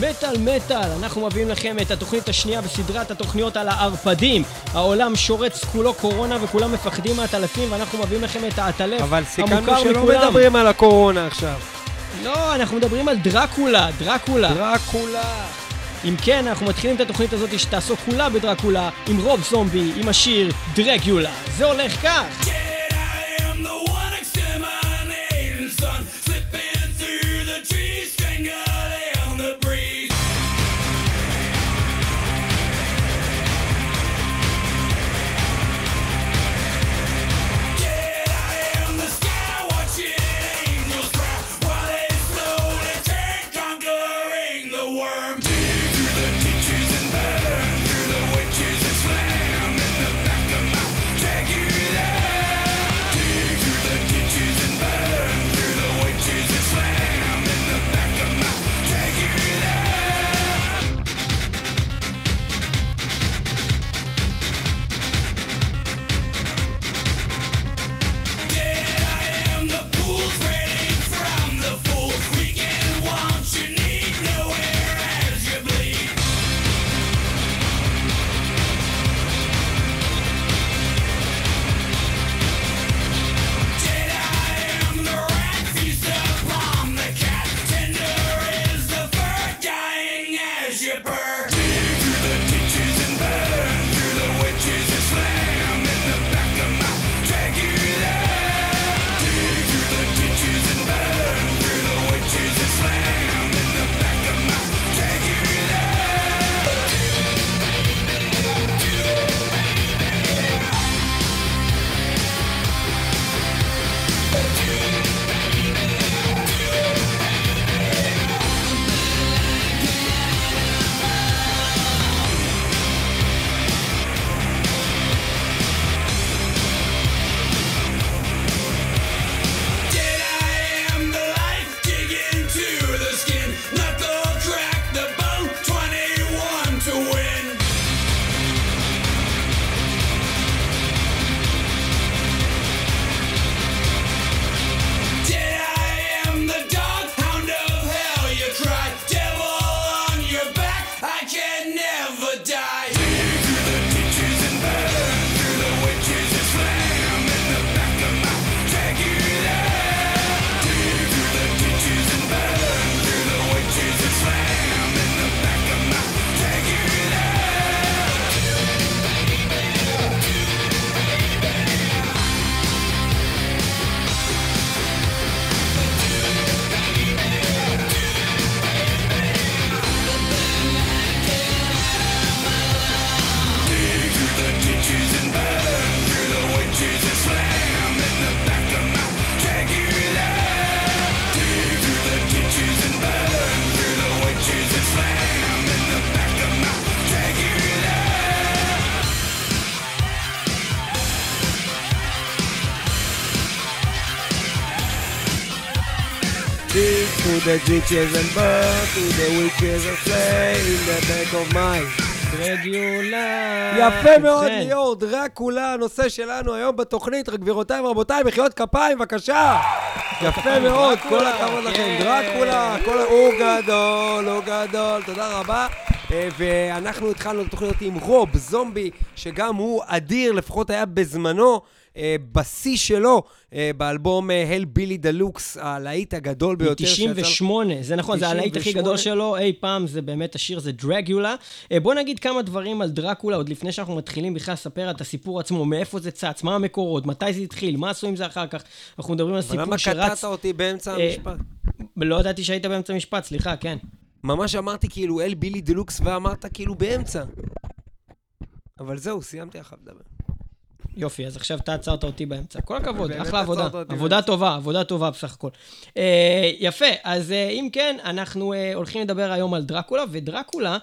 מטאל מטאל, אנחנו מביאים לכם את התוכנית השנייה בסדרת התוכניות על הערפדים. העולם שורץ כולו קורונה וכולם מפחדים מהטלפים ואנחנו מביאים לכם את העטלף אבל סיכמנו המוכר שלא מכולם. מדברים על הקורונה עכשיו. לא, אנחנו מדברים על דרקולה, דרקולה. דרקולה. אם כן, אנחנו מתחילים את התוכנית הזאת שתעסוק כולה בדרקולה, עם רוב זומבי, עם השיר דרגיולה. זה הולך כך. Dead, the ditches and burn through the witches and say in the back of mine. דרגיולה. יפה מאוד ליאור, דרקולה, הנושא שלנו היום בתוכנית, גבירותיי ורבותיי, מחיאות כפיים, בבקשה. יפה מאוד, כל דרקולה, הכבוד לכם. דרקולה. הוא גדול, הוא גדול, תודה רבה. אה, ואנחנו התחלנו את התוכנית עם רוב, זומבי, שגם הוא אדיר, לפחות היה בזמנו. אה, בשיא שלו, אה, באלבום Hellbilly Deluxe, הלהיט הגדול ביותר שיצא לו. מ-98, זה נכון, זה הלהיט הכי 98. גדול שלו אי פעם, זה באמת השיר, זה Dragula. אה, בוא נגיד כמה דברים על דרקולה, עוד לפני שאנחנו מתחילים בכלל לספר את הסיפור עצמו, מאיפה זה צץ, מה המקורות, מתי זה התחיל, מה עשו עם זה אחר כך. אנחנו מדברים על אבל למה סיפור קטעת שרץ... אותי באמצע אה, המשפט? לא ידעתי שהיית באמצע משפט, סליחה, כן. ממש אמרתי כאילו Hellbilly Deluxe ואמרת כאילו באמצע. אבל זהו, סיימתי לך לדבר. יופי, אז עכשיו אתה עצרת אותי באמצע. כל הכבוד, אחלה עבודה. עבודה. טובה, עבודה טובה בסך הכל. אה, יפה, אז אה, אם כן, אנחנו אה, הולכים לדבר היום על דרקולה, ודרקולה,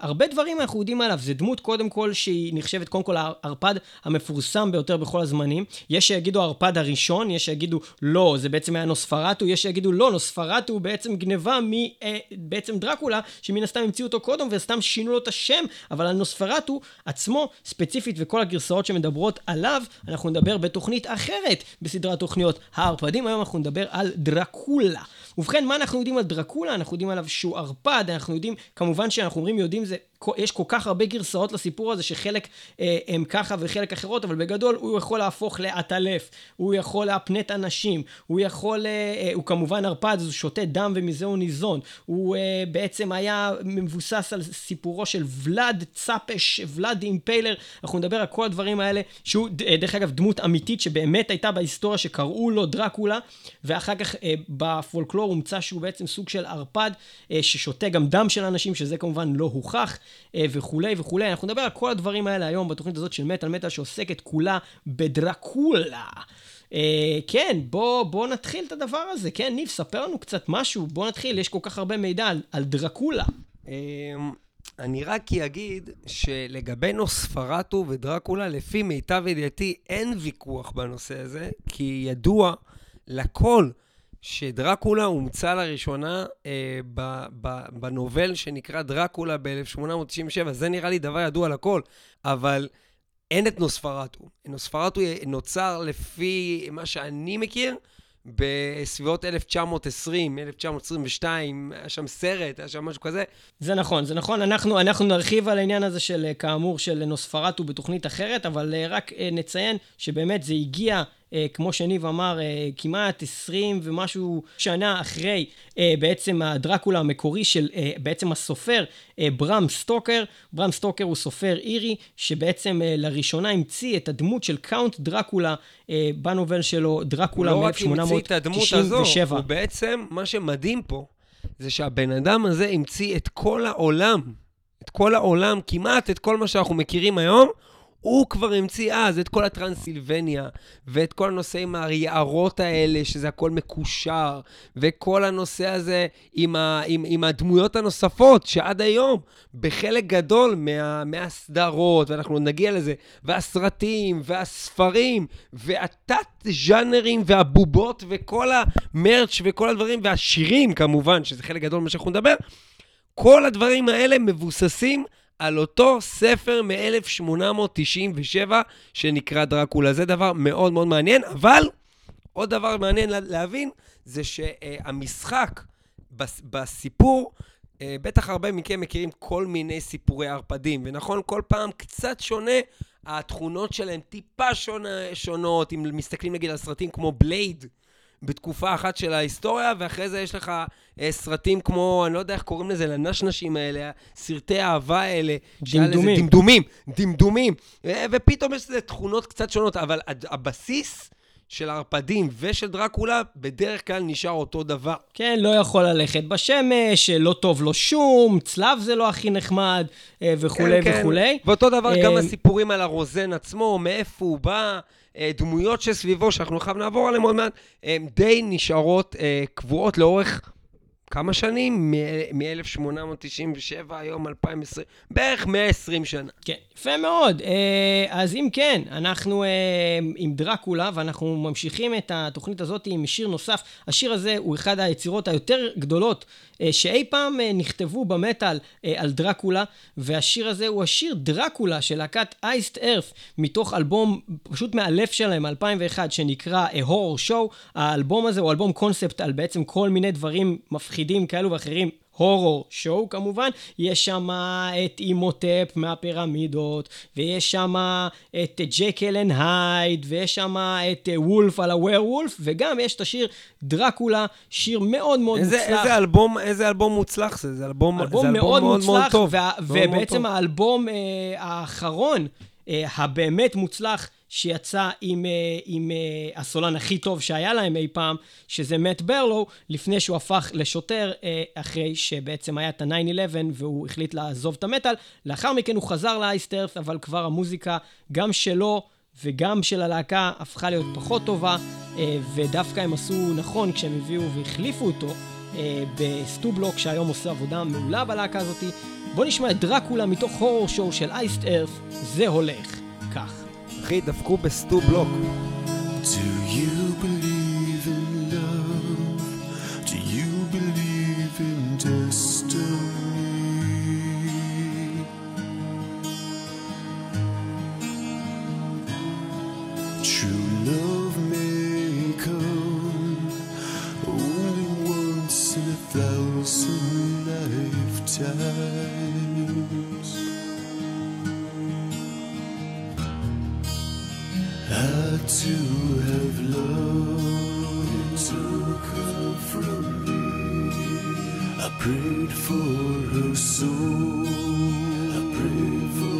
הרבה דברים אנחנו יודעים עליו. זה דמות, קודם כל, שהיא נחשבת קודם כל הערפד המפורסם ביותר בכל הזמנים. יש שיגידו הערפד הראשון, יש שיגידו לא, זה בעצם היה נוספרטו, יש שיגידו לא, נוספרטו הוא בעצם גניבה מבעצם דרקולה, שמן הסתם המציאו אותו קודם וסתם שינו לו את השם, אבל על נוספרטו עצמו, ספציפית, וכל הגרסאות שמדברות מדברות עליו, אנחנו נדבר בתוכנית אחרת בסדרת תוכניות הערפדים. היום אנחנו נדבר על דרקולה. ובכן, מה אנחנו יודעים על דרקולה? אנחנו יודעים עליו שהוא ערפד, אנחנו יודעים, כמובן שאנחנו אומרים יודעים זה, יש כל כך הרבה גרסאות לסיפור הזה, שחלק אה, הם ככה וחלק אחרות, אבל בגדול הוא יכול להפוך לעטלף, הוא יכול להפנט אנשים, הוא יכול, אה, אה, הוא כמובן ערפד, הוא שותה דם ומזה הוא ניזון. הוא אה, בעצם היה מבוסס על סיפורו של ולאד צפש, ולאד אימפיילר, אנחנו נדבר על כל הדברים האלה, שהוא אה, דרך אגב דמות אמיתית שבאמת הייתה בהיסטוריה שקראו לו דרקולה, ואחר כך אה, בפולקלור הומצא שהוא בעצם סוג של ערפד, אה, ששותה גם דם של אנשים, שזה כמובן לא הוכח, וכולי וכולי. אנחנו נדבר על כל הדברים האלה היום בתוכנית הזאת של מטאל מטאל שעוסקת כולה בדרקולה. אה, כן, בוא, בוא נתחיל את הדבר הזה. כן, ניב, ספר לנו קצת משהו. בוא נתחיל, יש כל כך הרבה מידע על, על דרקולה. אמ, אני רק אגיד שלגבי נוספרטו ודרקולה, לפי מיטב ידיעתי, אין ויכוח בנושא הזה, כי ידוע לכל שדרקולה הומצא לראשונה אה, ב, ב, בנובל שנקרא דרקולה ב-1897, זה נראה לי דבר ידוע לכל, אבל אין את נוספרטו. נוספרטו נוצר לפי מה שאני מכיר, בסביבות 1920, 1922, היה שם סרט, היה שם משהו כזה. זה נכון, זה נכון. אנחנו, אנחנו נרחיב על העניין הזה של, אה, כאמור, של נוספרטו בתוכנית אחרת, אבל אה, רק אה, נציין שבאמת זה הגיע, כמו שניב אמר, אה, כמעט 20 ומשהו שנה אחרי אה, בעצם הדרקולה המקורי של אה, בעצם הסופר אה, ברם סטוקר. ברם סטוקר הוא סופר אירי, שבעצם אה, לראשונה המציא את הדמות של Count דרקולה אה, ב novel שלו, דרקולה הוא לא רק המציא את הדמות הזו, מ-1897. הוא בעצם, מה שמדהים פה, זה שהבן אדם הזה המציא את כל העולם, את כל העולם, כמעט את כל מה שאנחנו מכירים היום, הוא כבר המציא אז את כל הטרנסילבניה, ואת כל הנושא עם היערות האלה, שזה הכל מקושר, וכל הנושא הזה עם, ה, עם, עם הדמויות הנוספות, שעד היום, בחלק גדול מה, מהסדרות, ואנחנו נגיע לזה, והסרטים, והספרים, והתת-ז'אנרים, והבובות, וכל המרץ' וכל הדברים, והשירים כמובן, שזה חלק גדול ממה שאנחנו נדבר, כל הדברים האלה מבוססים על אותו ספר מ-1897 שנקרא דרקולה. זה דבר מאוד מאוד מעניין, אבל עוד דבר מעניין לה- להבין, זה שהמשחק בס- בסיפור, אה, בטח הרבה מכם מכירים כל מיני סיפורי ערפדים, ונכון, כל פעם קצת שונה, התכונות שלהם טיפה שונה, שונות, אם מסתכלים נגיד על סרטים כמו בלייד, בתקופה אחת של ההיסטוריה, ואחרי זה יש לך אה, סרטים כמו, אני לא יודע איך קוראים לזה, לנשנשים האלה, סרטי האהבה האלה. דמדומים. דמדומים, דמדומים. אה, ופתאום יש לזה תכונות קצת שונות, אבל הבסיס של הערפדים ושל דרקולה בדרך כלל נשאר אותו דבר. כן, לא יכול ללכת בשמש, לא טוב לו שום, צלב זה לא הכי נחמד, אה, וכולי כן, כן. וכולי. ואותו דבר גם אה, הסיפורים על הרוזן עצמו, מאיפה הוא בא, אה, דמויות שסביבו, שאנחנו חייב לעבור עליהם עוד מעט, די נשארות אה, קבועות לאורך כמה שנים? מ-1897, היום 2020, בערך 120 שנה. כן, יפה מאוד. אה, אז אם כן, אנחנו אה, עם דרקולה, ואנחנו ממשיכים את התוכנית הזאת עם שיר נוסף. השיר הזה הוא אחד היצירות היותר גדולות אה, שאי פעם נכתבו במטאל על דרקולה, והשיר הזה הוא השיר דרקולה של להקת אייסט ארף, מתוך אלבום פשוט מאלף שלהם, 2001, שנקרא A Horror Show. האלבום הזה הוא אלבום קונספט על בעצם כל מיני דברים מפחידים כאלו ואחרים. הורור שואו כמובן, יש שם את אימוטפ מהפירמידות, ויש שם את Jekyll and Hyde, ויש שם את Wolf על ה werewolf, וגם יש את השיר דרקולה, שיר מאוד מאוד איזה, מוצלח. איזה אלבום, איזה אלבום מוצלח זה? זה אלבום, אלבום זה מאוד מוצלח, טוב. וה- מאוד מאוד ובעצם טוב. האלבום אה, האחרון, אה, הבאמת מוצלח, שיצא עם, אה, עם אה, הסולן הכי טוב שהיה להם אי פעם, שזה מאט ברלו, לפני שהוא הפך לשוטר, אה, אחרי שבעצם היה את ה-9-11 והוא החליט לעזוב את המטאל. לאחר מכן הוא חזר לאייסטרף, אבל כבר המוזיקה, גם שלו וגם של הלהקה, הפכה להיות פחות טובה, ודווקא הם עשו נכון כשהם הביאו והחליפו אותו. בסטובלוק, שהיום עושה עבודה מעולה בלהקה הזאתי. בוא נשמע את דרקולה מתוך הורור שואו של אייסט ארף, זה הולך. אחי, דפקו בסטו בלוק. Do you prayed for her soul. I prayed for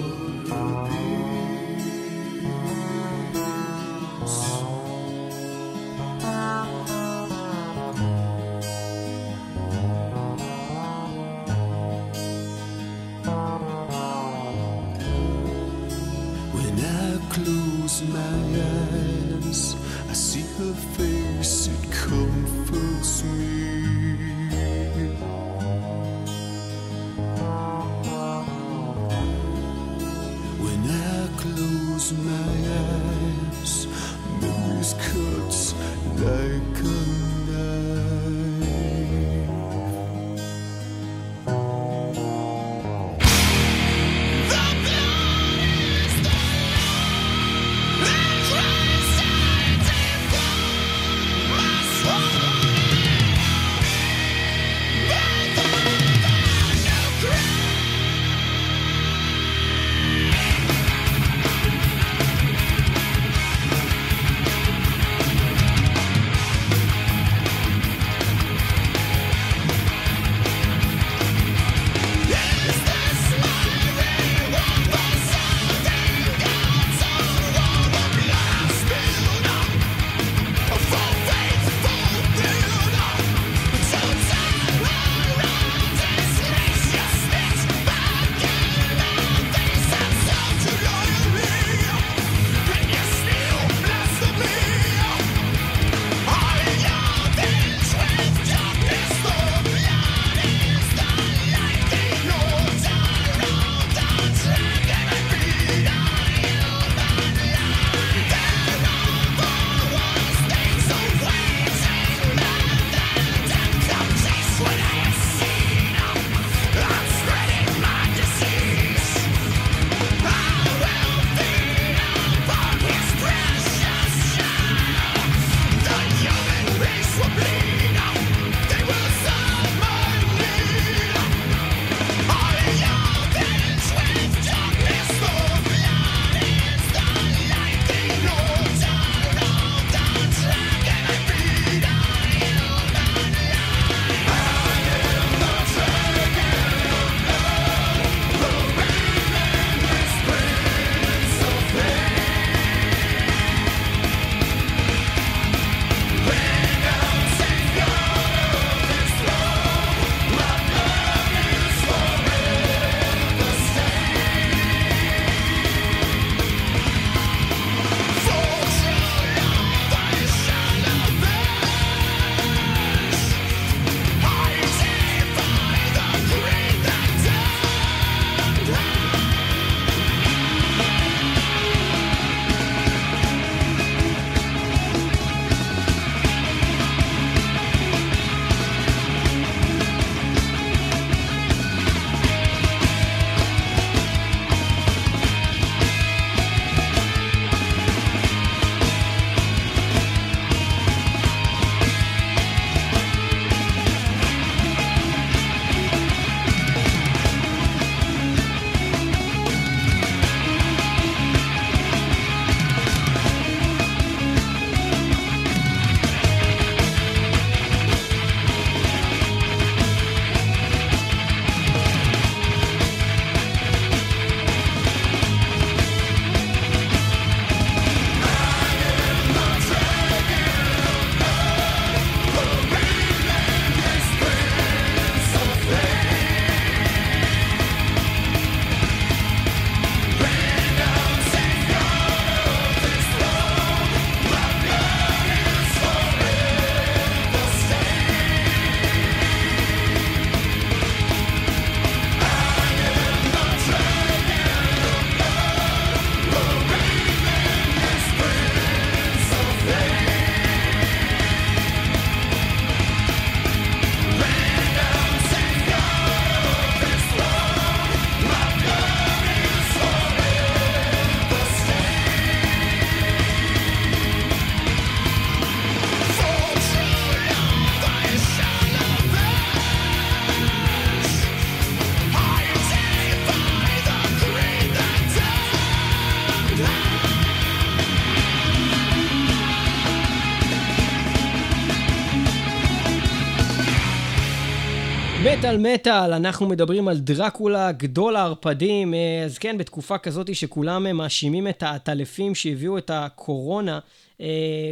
מטאל מטאל, אנחנו מדברים על דרקולה, גדול הערפדים. אה, אז כן, בתקופה כזאת שכולם אה, מאשימים את העטלפים שהביאו את הקורונה, אה,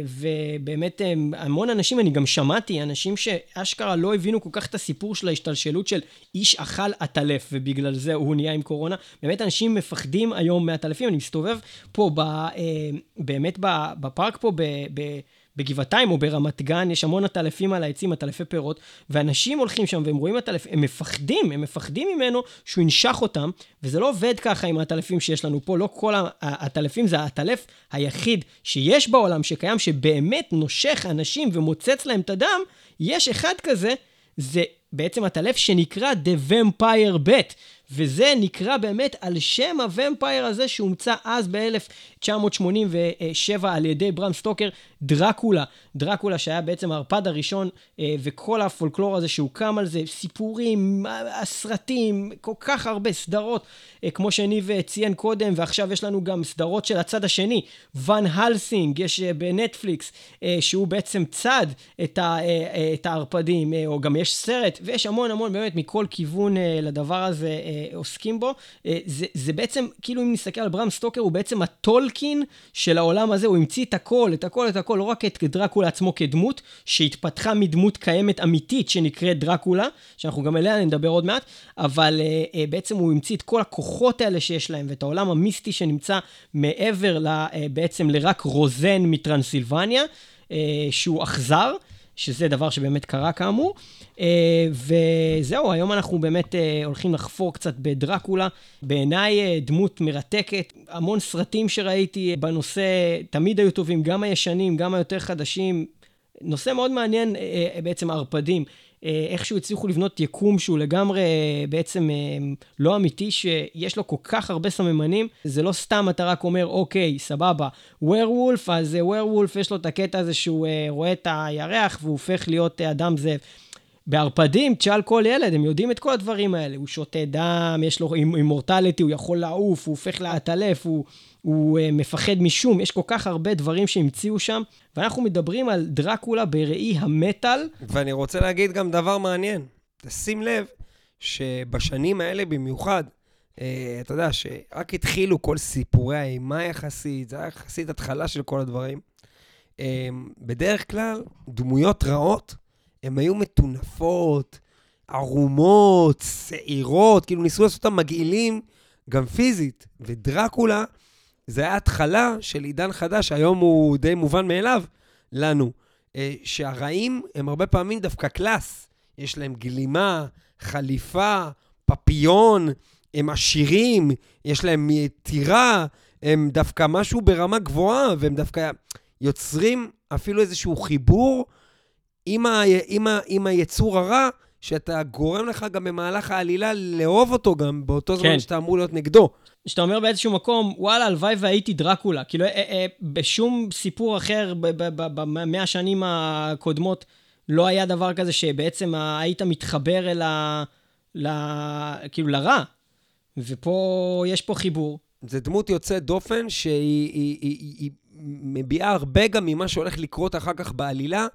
ובאמת המון אנשים, אני גם שמעתי, אנשים שאשכרה לא הבינו כל כך את הסיפור של ההשתלשלות של איש אכל עטלף, ובגלל זה הוא נהיה עם קורונה. באמת אנשים מפחדים היום מעטלפים, אני מסתובב פה, ב, באמת בפארק פה, ב... ב בגבעתיים או ברמת גן, יש המון עטלפים על העצים, עטלפי פירות, ואנשים הולכים שם והם רואים עטלף, הם מפחדים, הם מפחדים ממנו שהוא ינשך אותם, וזה לא עובד ככה עם העטלפים שיש לנו פה, לא כל העטלפים זה העטלף היחיד שיש בעולם, שקיים, שבאמת נושך אנשים ומוצץ להם את הדם, יש אחד כזה, זה בעצם עטלף שנקרא The Vampire Bat, וזה נקרא באמת על שם הוומפייר הזה שהומצא אז ב-1987 על ידי ברם סטוקר, דרקולה. דרקולה שהיה בעצם הערפד הראשון, אה, וכל הפולקלור הזה שהוקם על זה, סיפורים, הסרטים, כל כך הרבה סדרות, אה, כמו שניב אה, ציין קודם, ועכשיו יש לנו גם סדרות של הצד השני, ון הלסינג, יש בנטפליקס, שהוא בעצם צד את, הערפדים, או גם יש סרט, ויש המון המון באמת מכל כיוון לדבר הזה. עוסקים בו, זה, זה בעצם, כאילו אם נסתכל על ברם סטוקר, הוא בעצם הטולקין של העולם הזה, הוא המציא את הכל, את הכל, את הכל, לא רק את דרקולה עצמו כדמות, שהתפתחה מדמות קיימת אמיתית שנקראת דרקולה, שאנחנו גם אליה נדבר עוד מעט, אבל uh, uh, בעצם הוא המציא את כל הכוחות האלה שיש להם, ואת העולם המיסטי שנמצא מעבר ל, uh, בעצם לרק רוזן מטרנסילבניה, uh, שהוא אכזר. שזה דבר שבאמת קרה כאמור. אה, וזהו, היום אנחנו באמת אה, הולכים לחפור קצת בדרקולה. בעיניי אה, דמות מרתקת, המון סרטים שראיתי בנושא תמיד היו טובים, גם הישנים, גם היותר חדשים. נושא מאוד מעניין בעצם הערפדים. איכשהו הצליחו לבנות יקום שהוא לגמרי בעצם לא אמיתי, שיש לו כל כך הרבה סממנים. זה לא סתם אתה רק אומר, אוקיי, סבבה, ווירוולף, אז ווירוולף יש לו את הקטע הזה שהוא רואה את הירח והוא הופך להיות אדם זאב. בערפדים, תשאל כל ילד, הם יודעים את כל הדברים האלה. הוא שותה דם, יש לו אימורטליטי, הוא יכול לעוף, הוא הופך לעטלף, הוא, הוא uh, מפחד משום, יש כל כך הרבה דברים שהמציאו שם, ואנחנו מדברים על דרקולה בראי המטאל. ואני רוצה להגיד גם דבר מעניין. תשים לב שבשנים האלה במיוחד, uh, אתה יודע, שרק התחילו כל סיפורי האימה יחסית, זה היה יחסית התחלה של כל הדברים. Uh, בדרך כלל, דמויות רעות, הן היו מטונפות, ערומות, שעירות, כאילו ניסו לעשות אותם מגעילים גם פיזית. ודרקולה, זה היה התחלה של עידן חדש, היום הוא די מובן מאליו לנו, אה, שהרעים הם הרבה פעמים דווקא קלאס. יש להם גלימה, חליפה, פפיון, הם עשירים, יש להם טירה, הם דווקא משהו ברמה גבוהה, והם דווקא יוצרים אפילו איזשהו חיבור עם, ה, עם, ה, עם היצור הרע, שאתה גורם לך גם במהלך העלילה לאהוב אותו גם באותו זמן כן. שאתה אמור להיות נגדו. שאתה אומר באיזשהו מקום, וואלה, הלוואי והייתי דרקולה. כאילו, אה, אה, בשום סיפור אחר במאה השנים הקודמות לא היה דבר כזה שבעצם היית מתחבר אל ה... ל... כאילו, לרע. ופה, יש פה חיבור. זה דמות יוצאת דופן שהיא היא, היא, היא, היא מביעה הרבה גם ממה שהולך לקרות אחר כך בעלילה,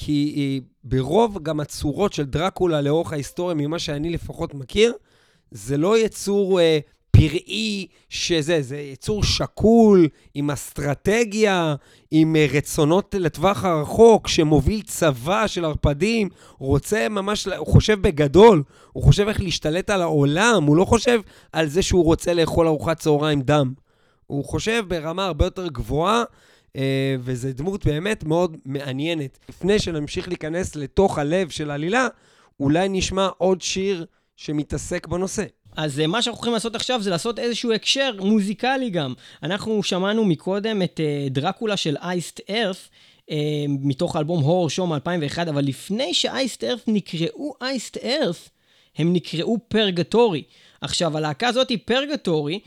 כי היא, ברוב גם הצורות של דרקולה לאורך ההיסטוריה, ממה שאני לפחות מכיר, זה לא יצור אה, פראי שזה, זה יצור שקול, עם אסטרטגיה, עם אה, רצונות לטווח הרחוק, שמוביל צבא של ערפדים, רוצה ממש, הוא חושב בגדול, הוא חושב איך להשתלט על העולם, הוא לא חושב על זה שהוא רוצה לאכול ארוחת צהריים דם. הוא חושב ברמה הרבה יותר גבוהה, אה, וזו דמות באמת מאוד מעניינת. לפני שנמשיך להיכנס לתוך הלב של העלילה, אולי נשמע עוד שיר שמתעסק בנושא. אז אה, מה שאנחנו הולכים לעשות עכשיו זה לעשות איזשהו הקשר מוזיקלי גם. אנחנו שמענו מקודם את אה, דרקולה של אייסט ארף, מתוך האלבום Horror Show 2001, אבל לפני ש Iced Earth נקראו Iced Earth, הם נקראו Purgatory. עכשיו, הלהקה הזאת היא Purgatory, אה,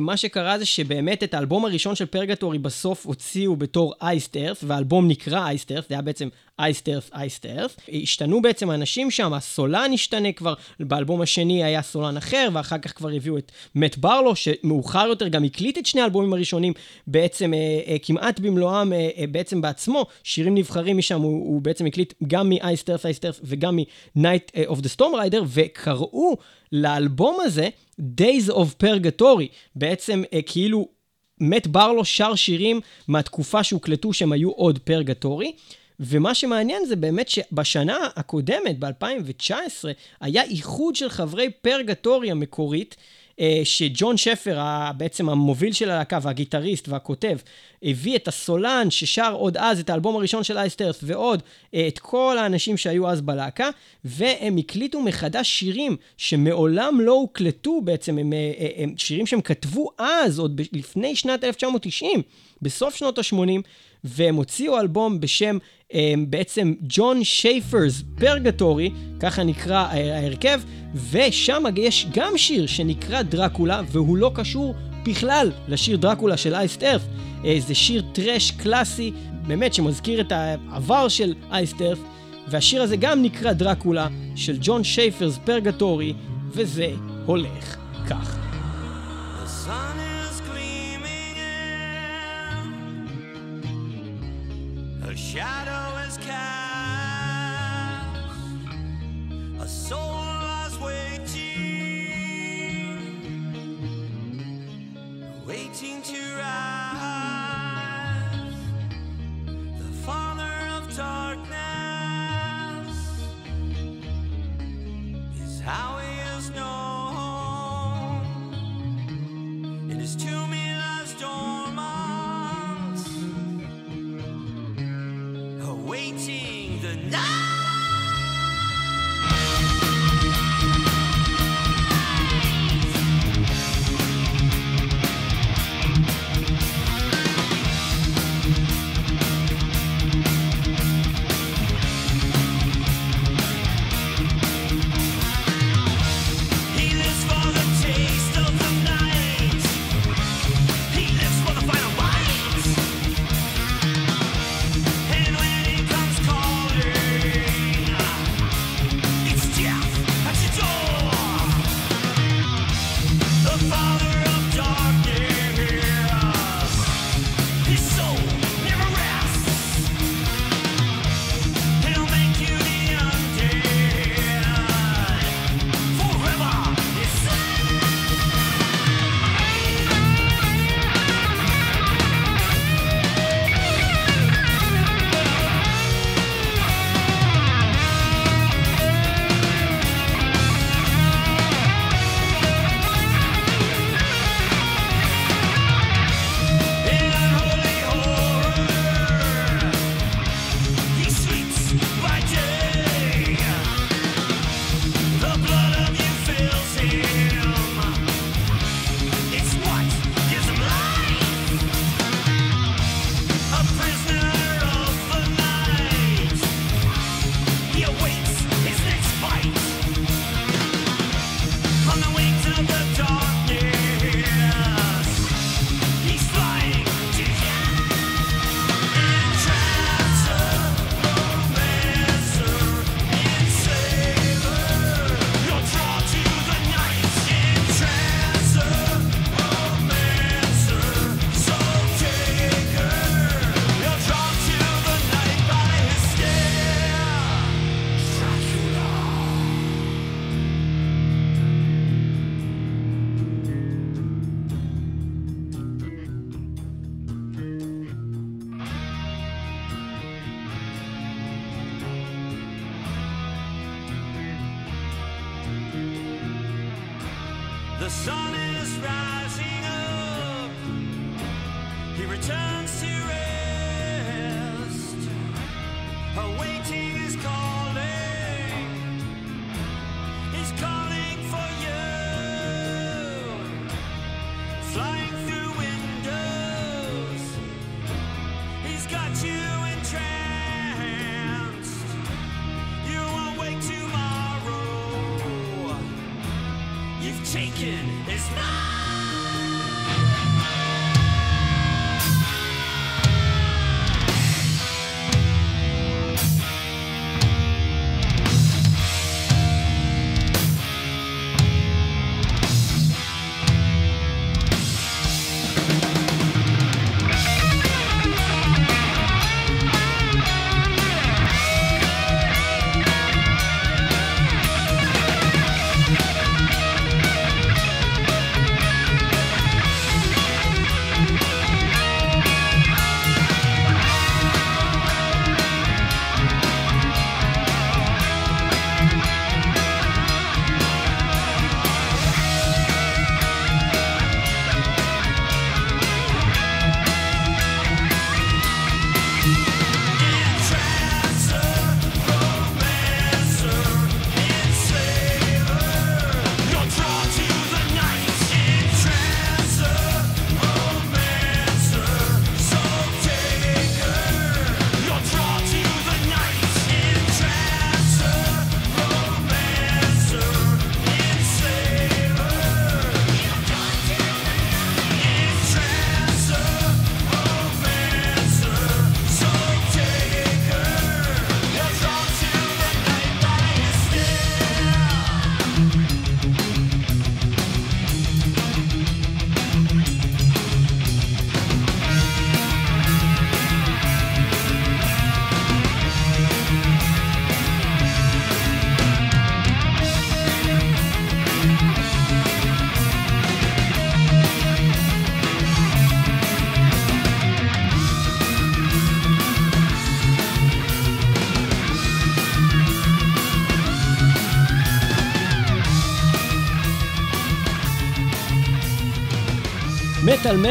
מה שקרה זה שבאמת את האלבום הראשון של Purgatory בסוף הוציאו בתור Iced Earth, והאלבום נקרא Iced Earth, זה היה בעצם Iced Earth Iced Earth. השתנו בעצם האנשים שם, הסולן השתנה כבר, באלבום השני היה סולן אחר, ואחר כך כבר הביאו את מאט ברלו, שמאוחר יותר גם הקליט את שני האלבומים הראשונים בעצם אה, אה, כמעט במלואם אה, אה, בעצם בעצמו, שירים נבחרים משם, הוא, הוא בעצם הקליט גם מ-אייסטרס אייסטרס וגם מ-Night אה, of the Storm Rider, וקראו לאלבום הזה Days of Purgatory, בעצם אה, כאילו מת ברלו שר שירים מהתקופה שהוקלטו שהם היו עוד פרגטורי. ומה שמעניין זה באמת שבשנה הקודמת, ב-2019, היה איחוד של חברי פרגטורי המקורית, שג'ון שפר, בעצם המוביל של הלהקה והגיטריסט והכותב, הביא את הסולן ששר עוד אז את האלבום הראשון של אייסטרס ועוד אה, את כל האנשים שהיו אז בלהקה, והם הקליטו מחדש שירים שמעולם לא הוקלטו בעצם, הם, אה, אה, הם שירים שהם כתבו אז, עוד לפני שנת 1990, בסוף שנות ה-80, והם הוציאו אלבום בשם אה, בעצם ג'ון שייפרס פרגטורי, ככה נקרא אה, ההרכב, ושם יש גם שיר שנקרא דרקולה, והוא לא קשור בכלל לשיר דרקולה של אייסט ארף. אה, זה שיר טראש קלאסי, באמת שמזכיר את העבר של אייסט ארף, והשיר הזה גם נקרא דרקולה של ג'ון שייפרס פרגטורי, וזה הולך כך.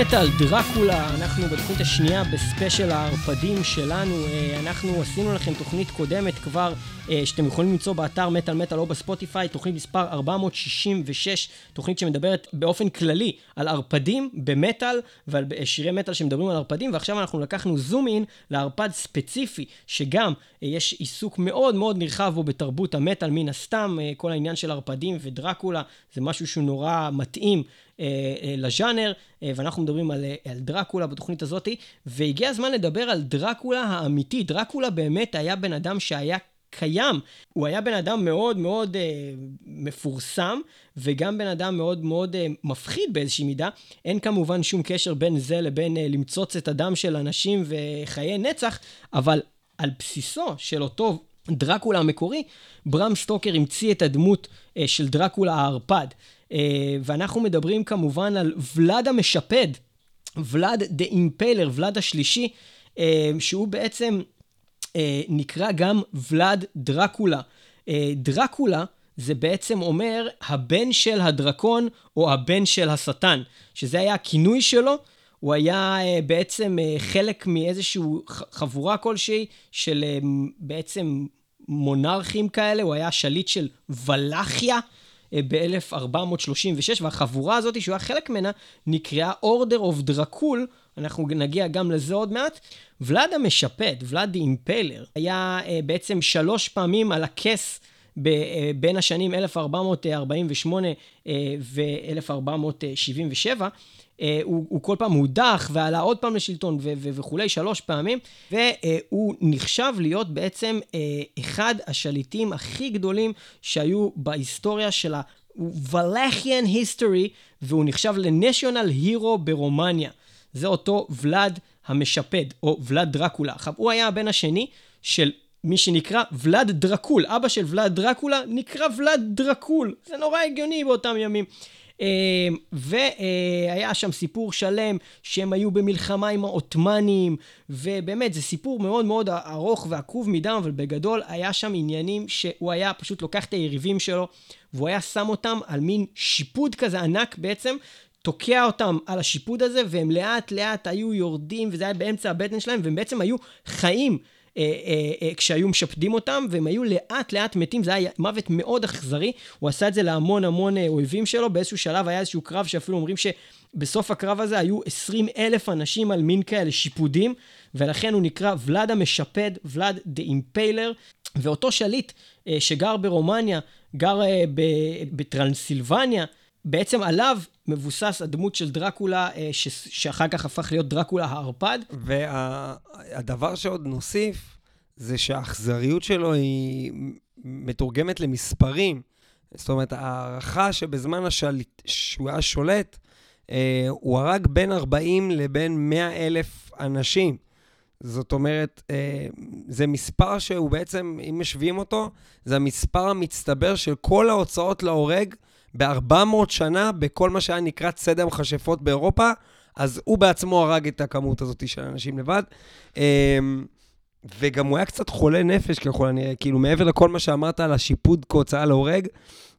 מטאל דרקולה, אנחנו בתוכנית השנייה בספיישל הערפדים שלנו. אה, אנחנו עשינו לכם תוכנית קודמת כבר, שאתם יכולים למצוא באתר מטאל מטאל או בספוטיפיי, תוכנית מספר 466, תוכנית שמדברת באופן כללי על ערפדים במטאל ועל אה, שירי מטאל שמדברים על ערפדים, ועכשיו אנחנו לקחנו זום אין לערפד ספציפי, שגם אה, יש עיסוק מאוד מאוד נרחב בו בתרבות המטאל, מן הסתם, אה, כל העניין של ערפדים ודרקולה, זה משהו שהוא נורא מתאים. אה, אה, לז'אנר, אה, ואנחנו מדברים על, אה, על דרקולה בתוכנית הזאתי, והגיע הזמן לדבר על דרקולה האמיתי. דרקולה באמת היה בן אדם שהיה קיים. הוא היה בן אדם מאוד מאוד אה, מפורסם, וגם בן אדם מאוד מאוד אה, מפחיד באיזושהי מידה. אין כמובן שום קשר בין זה לבין אה, למצוץ את הדם של אנשים וחיי נצח, אבל על בסיסו של אותו דרקולה המקורי, ברם סטוקר המציא את הדמות אה, של דרקולה הערפד. אה, ואנחנו מדברים כמובן על ולאד המשפד, ולאד the Impaler, ולאד השלישי, אה, שהוא בעצם נקרא גם ולאד דרקולה. אה, דרקולה זה בעצם אומר הבן של הדרקון או הבן של השטן, שזה היה הכינוי שלו. הוא היה אה, בעצם אה, חלק מאיזושהי חבורה כלשהי של אה, בעצם מונרכים כאלה, הוא היה שליט של ולאכיה. ב-1436, והחבורה הזאת, שהוא היה חלק ממנה, נקראה Order of Dracul, אנחנו נגיע גם לזה עוד מעט. ולאד המשפט, ולאד די אימפיילר, היה uh, בעצם שלוש פעמים על הכס ב, uh, בין השנים 1448 uh, ו-1477. Uh, הוא, הוא כל פעם הודח ועלה עוד פעם לשלטון ו- ו- וכולי, שלוש פעמים, והוא uh, נחשב להיות בעצם uh, אחד השליטים הכי גדולים שהיו בהיסטוריה של ה-Valachian history, והוא נחשב לנשיונל הירו ברומניה. זה אותו ולאד המשפד, או ולאד דרקולה. עכשיו, הוא היה הבן השני של מי שנקרא ולאד דרקול. אבא של ולאד דרקולה נקרא ולאד דרקול. זה נורא הגיוני באותם ימים. אה, והיה שם סיפור שלם שהם היו במלחמה עם העות'מאנים, ובאמת זה סיפור מאוד מאוד ארוך ועקוב מדם, אבל בגדול היה שם עניינים שהוא היה פשוט לוקח את היריבים שלו, והוא היה שם אותם על מין שיפוד כזה ענק בעצם, תוקע אותם על השיפוד הזה, והם לאט לאט היו יורדים, וזה היה באמצע הבטן שלהם, והם בעצם היו חיים. אה, אה, אה, כשהיו משפדים אותם, והם היו לאט לאט מתים, זה היה מוות מאוד אכזרי, הוא עשה את זה להמון המון אה, אויבים שלו, באיזשהו שלב היה איזשהו קרב שאפילו אומרים שבסוף הקרב הזה היו 20 אלף אנשים על מין כאלה שיפודים, ולכן הוא נקרא ולאד המשפד, ולאד דה אימפיילר, ואותו שליט אה, שגר ברומניה, גר אה, בטרנסילבניה, בעצם עליו מבוסס הדמות של דרקולה, אה, ש- שאחר כך הפך להיות דרקולה הערפד. והדבר שעוד נוסיף, זה שהאכזריות שלו היא מתורגמת למספרים. זאת אומרת, ההערכה שבזמן השליט, שהוא היה שולט, אה, הוא הרג בין 40 לבין 100 אלף אנשים. זאת אומרת, אה, זה מספר שהוא בעצם, אם משווים אותו, זה המספר המצטבר של כל ההוצאות להורג ב-400 שנה בכל מה שהיה נקרא ציד המכשפות באירופה, אז הוא בעצמו הרג את הכמות הזאת של אנשים לבד. אה, וגם הוא היה קצת חולה נפש ככל הנראה, כאילו מעבר לכל מה שאמרת על השיפוד כהוצאה להורג,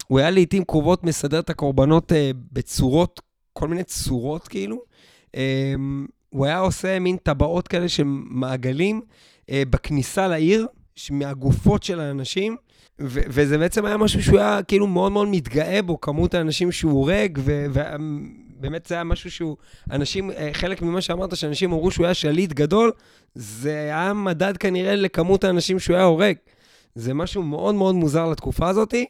הוא היה לעיתים קרובות מסדר את הקורבנות אה, בצורות, כל מיני צורות כאילו. אה, הוא היה עושה מין טבעות כאלה של מעגלים אה, בכניסה לעיר, מהגופות של האנשים, ו- וזה בעצם היה משהו שהוא היה כאילו מאוד מאוד מתגאה בו, כמות האנשים שהוא הורג, ובאמת זה היה משהו שהוא, אנשים, אה, חלק ממה שאמרת, שאנשים אמרו שהוא היה שליט גדול, זה היה מדד כנראה לכמות האנשים שהוא היה הורג. זה משהו מאוד מאוד מוזר לתקופה הזאתי.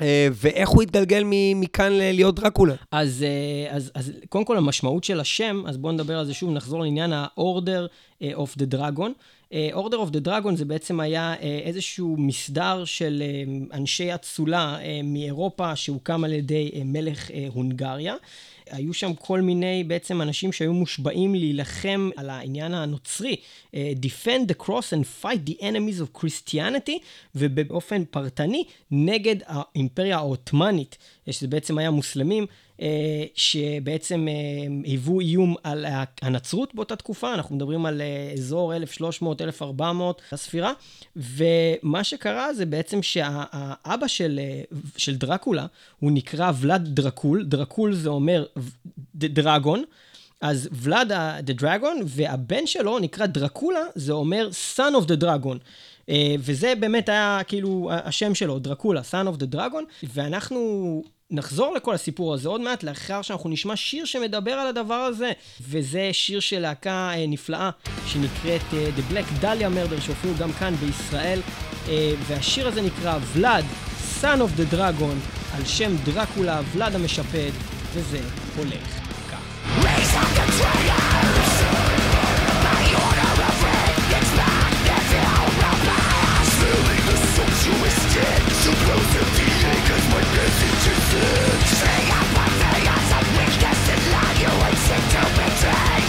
אה, ואיך הוא התגלגל מכאן להיות דרקולה? אז, אה, אז, אז קודם כל המשמעות של השם, אז בואו נדבר על זה שוב, נחזור לעניין ה-Order of the Dragon. אה, Order of the Dragon זה בעצם היה אה, איזשהו מסדר של אה, אנשי אצולה מאירופה שהוקם על ידי מלך הונגריה. היו שם כל מיני בעצם אנשים שהיו מושבעים להילחם על העניין הנוצרי, Defend the cross and fight the enemies of Christianity, ובאופן פרטני נגד האימפריה העות'מאנית, שזה בעצם היה מוסלמים, אה, שבעצם אה, היוו איום על הנצרות באותה תקופה, אנחנו מדברים על אה, אזור 1300-1400 לספירה, ומה שקרה זה בעצם שהאבא של, אה, של דרקולה, הוא נקרא ולד דרקול, דרקול זה אומר דרגון, אז ולד the dragon, והבן שלו נקרא דרקולה, זה אומר son of the dragon. אה, וזה באמת היה כאילו השם שלו, דרקולה, son of the dragon, ואנחנו נחזור לכל הסיפור הזה עוד מעט, לאחר שאנחנו נשמע שיר שמדבר על הדבר הזה, וזה שיר של להקה אה, נפלאה שנקראת אה, The Black Dahlia Murder, שהופיעו גם כאן בישראל, אה, והשיר הזה נקרא ולד, son of the dragon, על שם דרקולה, ולד המשפד, וזה הולך כך. Say up, say us, I'm weakness in line, you ain't sick to betray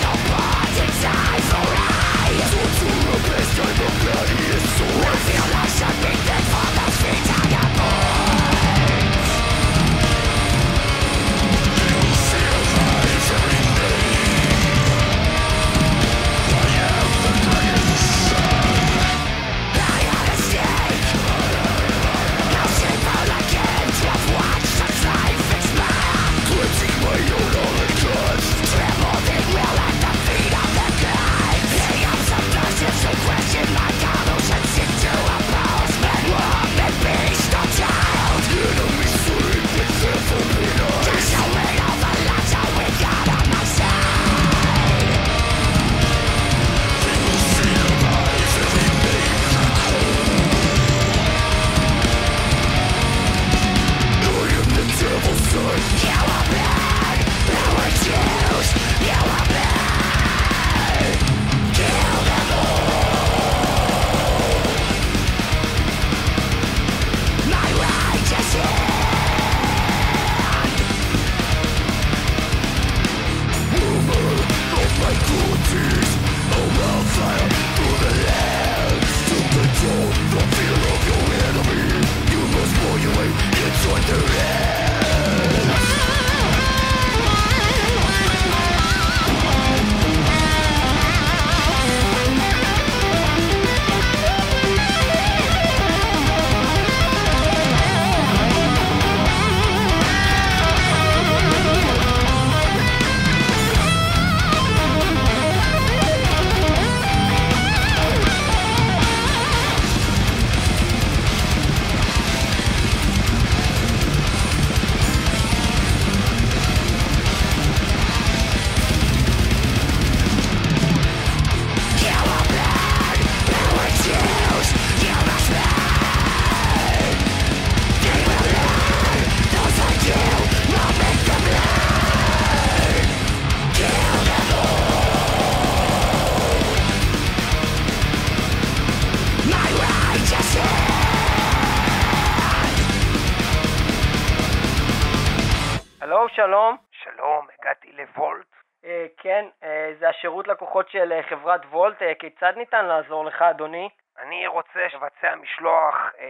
חברת וולט. אה, כיצד ניתן לעזור לך, אדוני? אני רוצה לבצע משלוח אה,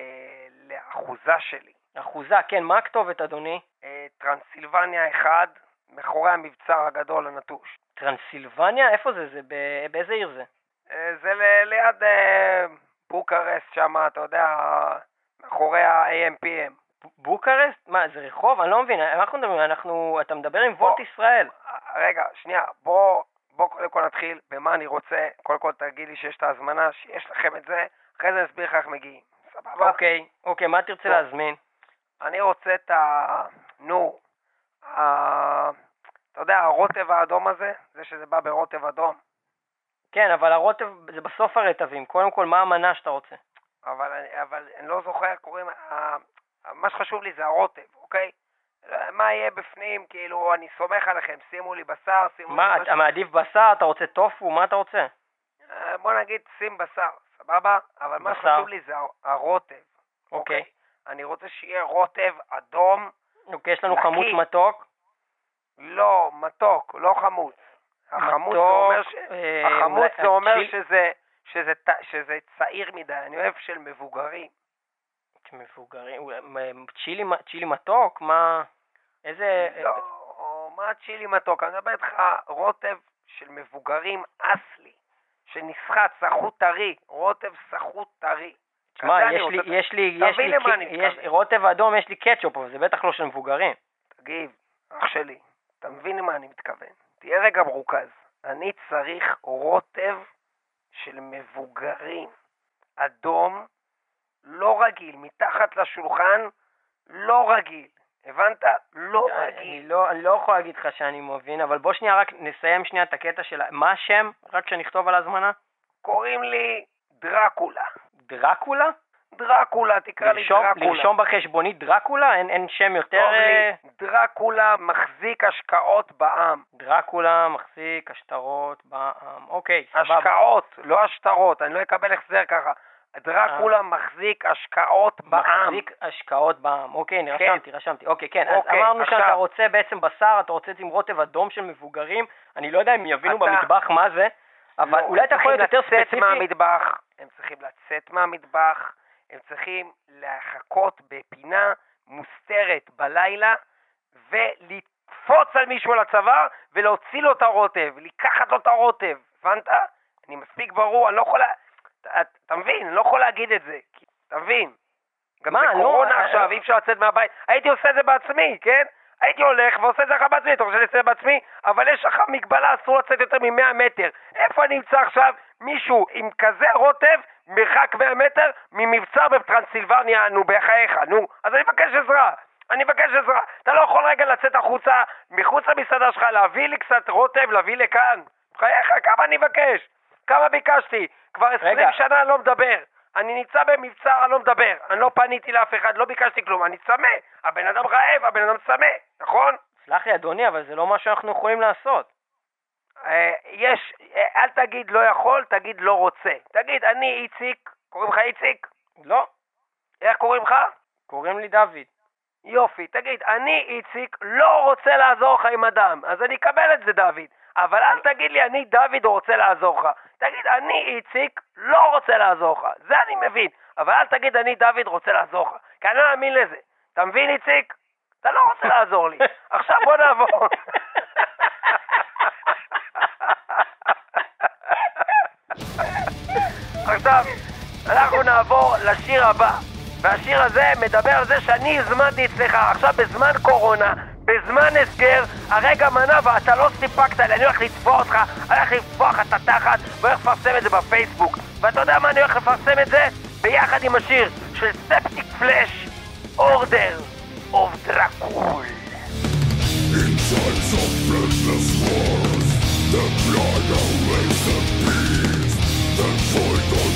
לאחוזה שלי. אחוזה, כן, מה הכתובת, אדוני? אה, טרנסילבניה 1, מאחורי המבצר הגדול הנטוש. טרנסילבניה? איפה זה? זה ב- באיזה עיר זה? אה, זה ל- ליד אה, בוקרסט שם, אתה יודע, מאחורי ה-AMPM. ב- בוקרשט? מה, זה רחוב? אני לא מבין. אנחנו מדברים? אנחנו... אתה מדבר עם וולט ישראל. רגע, שנייה, בוא, בוא קודם כל נתחיל במה אני רוצה. קודם כל תגיד לי שיש את ההזמנה, שיש לכם את זה, אחרי זה אני אסביר לך איך מגיעים. סבבה? אוקיי, אוקיי, מה תרצה. להזמין? אני רוצה את ה... נו, ה... אתה יודע, הרוטב האדום הזה, זה שזה בא ברוטב אדום, כן, אבל הרוטב זה בסוף הרטבים. קודם כל, מה המנה שאתה רוצה? אבל, אני- אבל אני לא זוכר, קוראים... מה שחשוב לי זה הרוטב, אוקיי? מה יהיה בפנים, כאילו, אני סומך עליכם, שימו לי בשר, שימו מה, לי אתה מעדיף בשר? אתה רוצה טופו? מה אתה רוצה? אה, בוא נגיד שים בשר, סבבה? אבל מה. שחשוב לי זה הרוטב, אוקיי. אני רוצה שיהיה רוטב אדום, אוקיי, יש לנו. חמוץ מתוק. לא מתוק, לא חמוץ. החמוץ זה אומר. אה, שזה, שזה, ט- שזה צעיר מדי, אני אוהב של מבוגרים. מבוגרים, מ- צ'ילי מתוק? מה... איזה... לא, מה צ'ילי מתוק? אני מדבר איתך רוטב של מבוגרים אסלי, שנסחט, סחוט טרי, רוטב סחוט טרי. תשמע, יש. לי, יש לי, יש לי, יש- מתכוון. רוטב אדום, יש לי קטשופ, אבל זה בטח לא של מבוגרים. תגיב, אח שלי, אתה מבין למה אני מתכוון. תהיה רגע מרוכז. אני צריך רוטב של מבוגרים. אדום, לא רגיל, מתחת לשולחן, לא רגיל. הבנת? לא אני רגיל. לא, אני לא יכול להגיד לך שאני מבין, אבל בוא שנייה רק נסיים שנייה את הקטע של... מה השם? רק שנכתוב על ההזמנה? קוראים לי דרקולה. דרקולה? דרקולה, תקרא לי לרשום, דרקולה. לרשום בחשבונית דרקולה? אין, אין שם יותר... טוב אה, לי, דרקולה מחזיק השקעות בעם. דרקולה מחזיק השטרות בעם. אוקיי, סבבה. השקעות, לא השטרות, אני לא אקבל החזר ככה. דרקולה מחזיק השקעות בעם. אה. מחזיק השקעות בעם. אוקיי, אני כן. רשמתי, רשמתי. אוקיי, כן. אז אוקיי, אמרנו עכשיו- שאתה רוצה בעצם בשר, אתה רוצה עם רוטב אדום של מבוגרים. אני לא יודע אם יבינו אתה- במטבח מה זה, אבל לא, אולי הם אתה יכול להיות יותר צריכים לצאת ספציפי. מהמטבח, הם צריכים לצאת מהמטבח, הם צריכים לחכות בפינה מוסתרת בלילה ולקפוץ על מישהו על הצוואר ולהוציא לו את הרוטב, לקחת לו את הרוטב, הבנת? אני מספיק ברור, אני לא יכול... לה- אתה, מבין? אני לא יכול להגיד את זה, אתה מבין? גם מה, זה לא, קורונה אה, עכשיו, אה. אי אפשר לצאת מהבית. הייתי עושה את זה בעצמי, כן? הייתי הולך ועושה את זה לך בעצמי, אתה רוצה לצאת בעצמי? אבל יש לך מגבלה, אסור לצאת יותר מ-100 מטר. איפה אני אמצא עכשיו מישהו עם כזה רוטב, מרחק 100 מטר, ממבצר בטרנסילבניה, נו, בחייך, נו. אז אני מבקש עזרה. אני מבקש עזרה. אתה לא יכול רגע לצאת החוצה, מחוץ למסעדה שלך, להביא לי קצת רוטב, להביא לכאן. בחייך, כמה אני מבקש? כמה ביקשתי? כבר 20 רגע. שנה אני לא מדבר. אני נמצא במבצר, אני לא מדבר. אני לא פניתי לאף אחד, לא ביקשתי כלום. אני צמא. הבן אדם רעב, הבן אדם צמא, נכון? סלח לי, אדוני, אבל זה לא מה שאנחנו יכולים לעשות. אה, יש, אה, אל תגיד לא יכול, תגיד לא רוצה. תגיד, אני איציק, קוראים לך איציק? לא, איך קוראים לך? קוראים לי דוד. יופי, תגיד, אני איציק לא רוצה לעזור לך עם אדם, אז אני אקבל את זה דוד, אבל אל תגיד לי אני דוד רוצה לעזור לך, תגיד אני איציק לא רוצה לעזור לך, זה אני מבין, אבל אל תגיד אני דוד רוצה לעזור לך, כי אני לא מאמין לזה, אתה מבין איציק? אתה לא רוצה לעזור לי, עכשיו בוא נעבור. עכשיו, אנחנו נעבור לשיר הבא. והשיר הזה מדבר על זה שאני הזמנתי אצלך עכשיו בזמן קורונה, בזמן הסגר, הרגע מנה ואתה לא סיפקת לי, אני הולך לתבוע אותך, אני הולך לך את התחת והולך לפרסם את זה בפייסבוק. ואתה יודע מה אני הולך לפרסם את זה? ביחד עם השיר של ספטיק פלאש, אורדר אוף דרקול. In times of breathless wars, the blood awaits the beast. The void of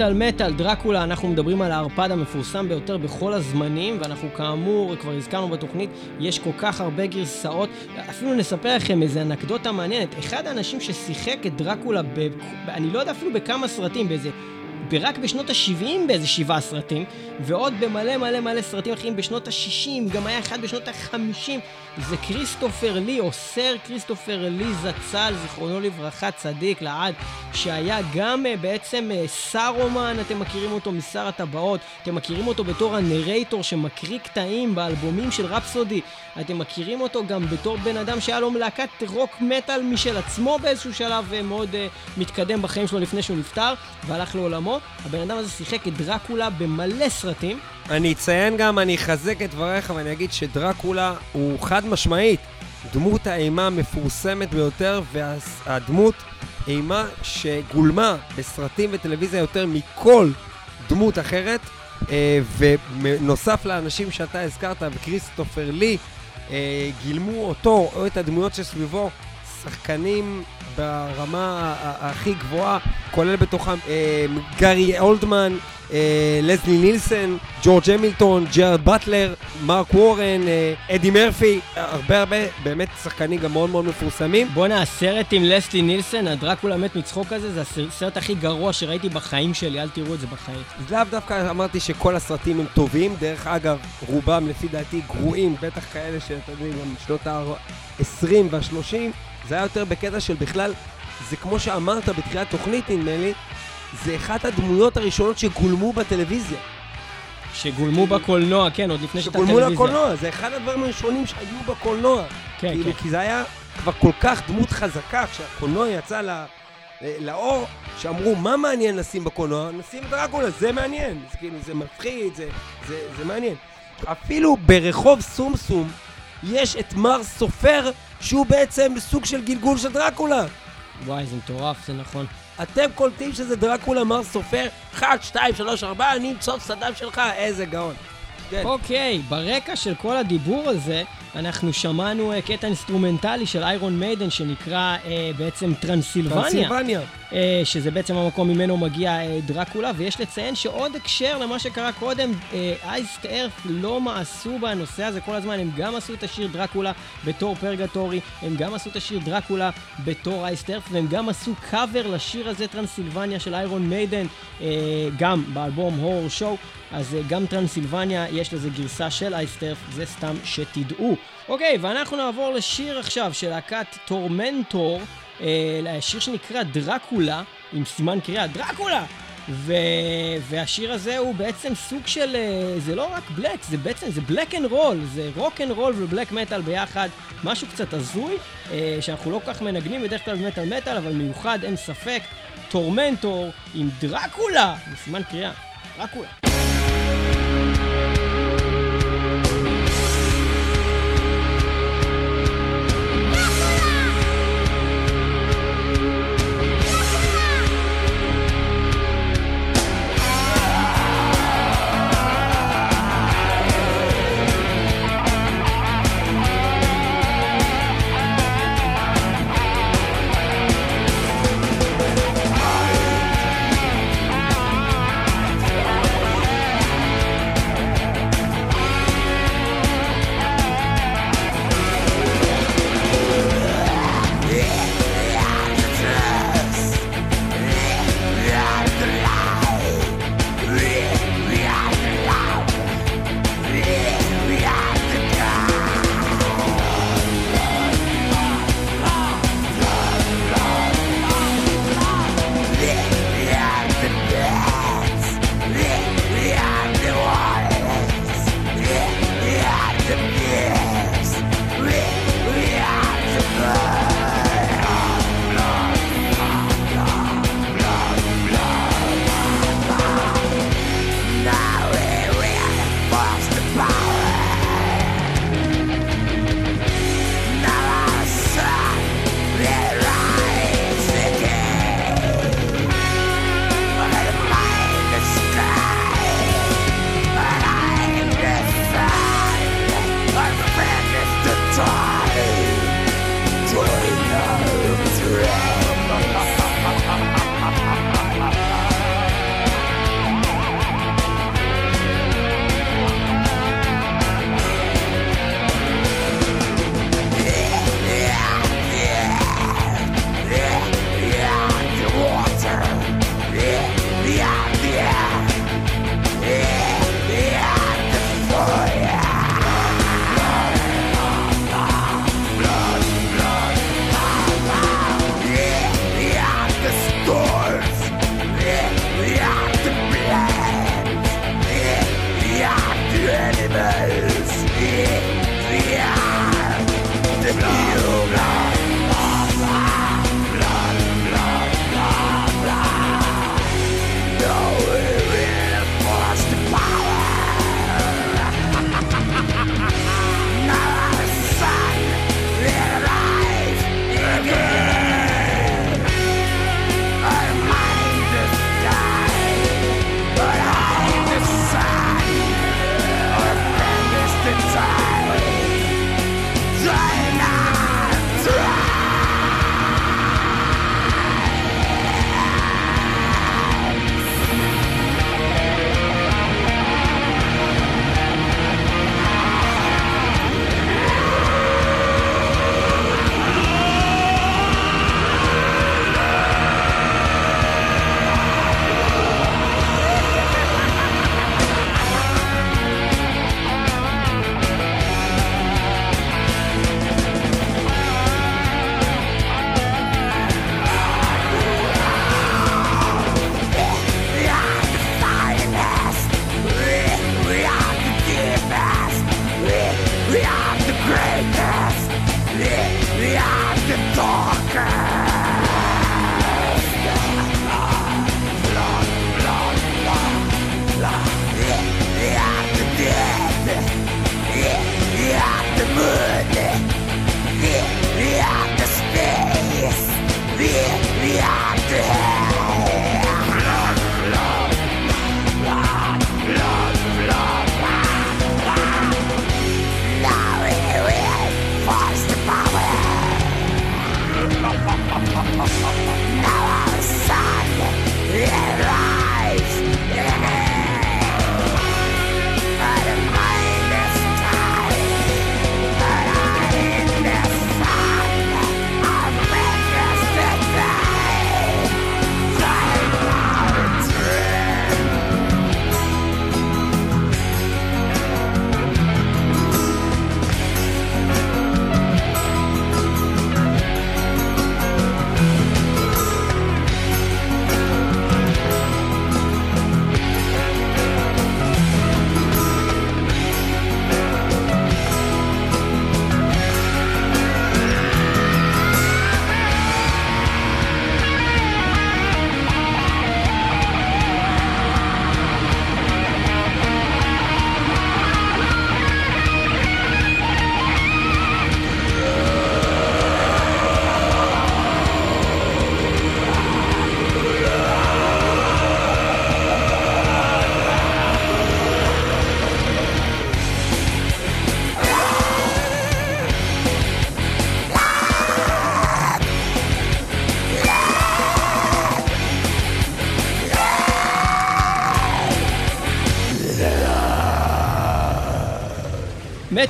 מטאל מטאל דרקולה, אנחנו מדברים על הערפד המפורסם ביותר בכל הזמנים, ואנחנו כאמור, כבר הזכרנו בתוכנית, יש כל כך הרבה גרסאות. אפילו נספר לכם איזה אנקדוטה מעניינת. אחד האנשים ששיחק את דרקולה, ב... אני לא יודע אפילו בכמה סרטים, באיזה... רק בשנות ה-70 באיזה שבעה סרטים, ועוד במלא מלא מלא סרטים אחרים בשנות ה-60, גם היה אחד בשנות ה-50, זה כריסטופר לי, או סר כריסטופר לי זצ"ל, זיכרונו לברכה, צדיק לעד, שהיה גם uh, בעצם uh, סארומן, אתם מכירים אותו משר הטבעות, אתם מכירים אותו בתור הנרייטור שמקריא קטעים באלבומים של רפסודי, אתם מכירים אותו גם בתור בן אדם שהיה לו להקת רוק מטאל משל עצמו באיזשהו שלב uh, מאוד uh, מתקדם בחיים שלו לפני שהוא נפטר, והלך לעולמו. הבן אדם הזה שיחק את דרקולה במלא סרטים. אני אציין גם, אני אחזק את דבריך ואני אגיד שדרקולה הוא חד משמעית דמות האימה המפורסמת ביותר, והדמות אימה שגולמה בסרטים וטלוויזיה יותר מכל דמות אחרת. אה, ונוסף לאנשים שאתה הזכרת, וכריסטופר לי, אה, גילמו אותו או את הדמויות שסביבו שחקנים ברמה הכי גבוהה, כולל בתוכם אה, גארי אולדמן, אה, לסלי נילסון, ג'ורג' המילטון, ג'רד באטלר, מרק וורן, אה, אדי מרפי, הרבה הרבה באמת שחקנים גם מאוד מאוד מפורסמים. בואנה, הסרט עם לסלי נילסון, הדרקולה מת מצחוק הזה, זה הסרט הכי גרוע שראיתי בחיים שלי, אל תראו את זה בחיים. לאו דווקא אמרתי שכל הסרטים הם טובים, דרך אגב, רובם לפי דעתי גרועים, בטח כאלה שאתה יודע, גם שנות ה-20 וה-30, זה היה יותר בקטע של בכלל, זה כמו שאמרת בתחילת תוכנית נדמה לי, זה אחת הדמויות הראשונות שגולמו בטלוויזיה. שגולמו בקולנוע, כן, עוד לפני שהייתה שגולמו טלוויזיה. לקולנוע, זה אחד הדברים הראשונים שהיו בקולנוע. כן, כאילו, כן. כי זה היה כבר כל כך דמות חזקה, כשהקולנוע יצא ל... לאור, שאמרו, מה מעניין לשים בקולנוע? נשים את דרקולה, זה מעניין. זה כאילו, זה מפחיד, זה, זה, זה מעניין. אפילו ברחוב סומסום יש את מר סופר, שהוא בעצם סוג של גלגול של דרקולה. וואי, זה מטורף, זה נכון. אתם קולטים שזה דרקולה מר סופר? 1, 2, 3, 4, אני אמצוף סדאם שלך, איזה גאון. כן. אוקיי, ברקע של כל הדיבור הזה, אנחנו שמענו אה, קטע אינסטרומנטלי של איירון מיידן שנקרא אה, בעצם טרנסילבניה. טרנסילבניה. אה, שזה בעצם המקום ממנו מגיע אה, דרקולה, ויש לציין שעוד הקשר למה שקרה קודם, אייסט ארף לא מעשו בנושא הזה כל הזמן, הם גם עשו את השיר דרקולה בתור פרגטורי, הם גם עשו את השיר דרקולה בתור Iced Earth, והם גם עשו קאבר לשיר הזה, Transylvania של Iron Maiden, אה, גם באלבום Horror Show, אז אה, גם Transylvania, יש לזה גרסה של Iced Earth, זה סתם שתדעו. אוקיי, ואנחנו נעבור לשיר עכשיו של להקת Tormentor. אה, שיר שנקרא דרקולה, עם סימן קריאה, דרקולה! ו... והשיר הזה הוא בעצם סוג של, אה, זה לא רק בלק, זה בעצם, זה בלק אנד רול, זה רוק אנד רול ו black metal ביחד, משהו קצת הזוי, אה, שאנחנו לא כל כך מנגנים בדרך כלל במטאל מטאל, אבל מיוחד, אין ספק, טורמנטור עם דרקולה, עם סימן קריאה, דרקולה.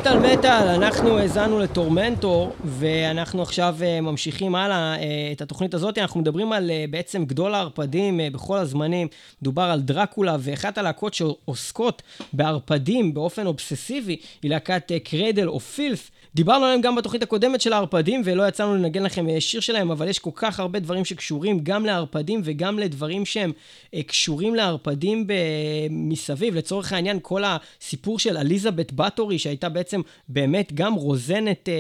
מטאל מטאל, אנחנו האזנו לטורמנטור, ואנחנו עכשיו אה, ממשיכים הלאה אה, את התוכנית הזאת. אנחנו מדברים על אה, בעצם גדול הערפדים בכל הזמנים. מדובר על דרקולה, ואחת הלהקות שעוסקות בערפדים באופן אובססיבי היא להקת קרדל או פילף. דיברנו עליהם גם בתוכנית הקודמת של הערפדים, ולא יצאנו לנגן לכם אה, שיר שלהם, אבל יש כל כך הרבה דברים שקשורים גם לערפדים וגם לדברים שהם אה, קשורים לערפדים מסביב. לצורך העניין, כל הסיפור של אליזבת בטורי, שהייתה בעצם באמת גם רוזנת אה,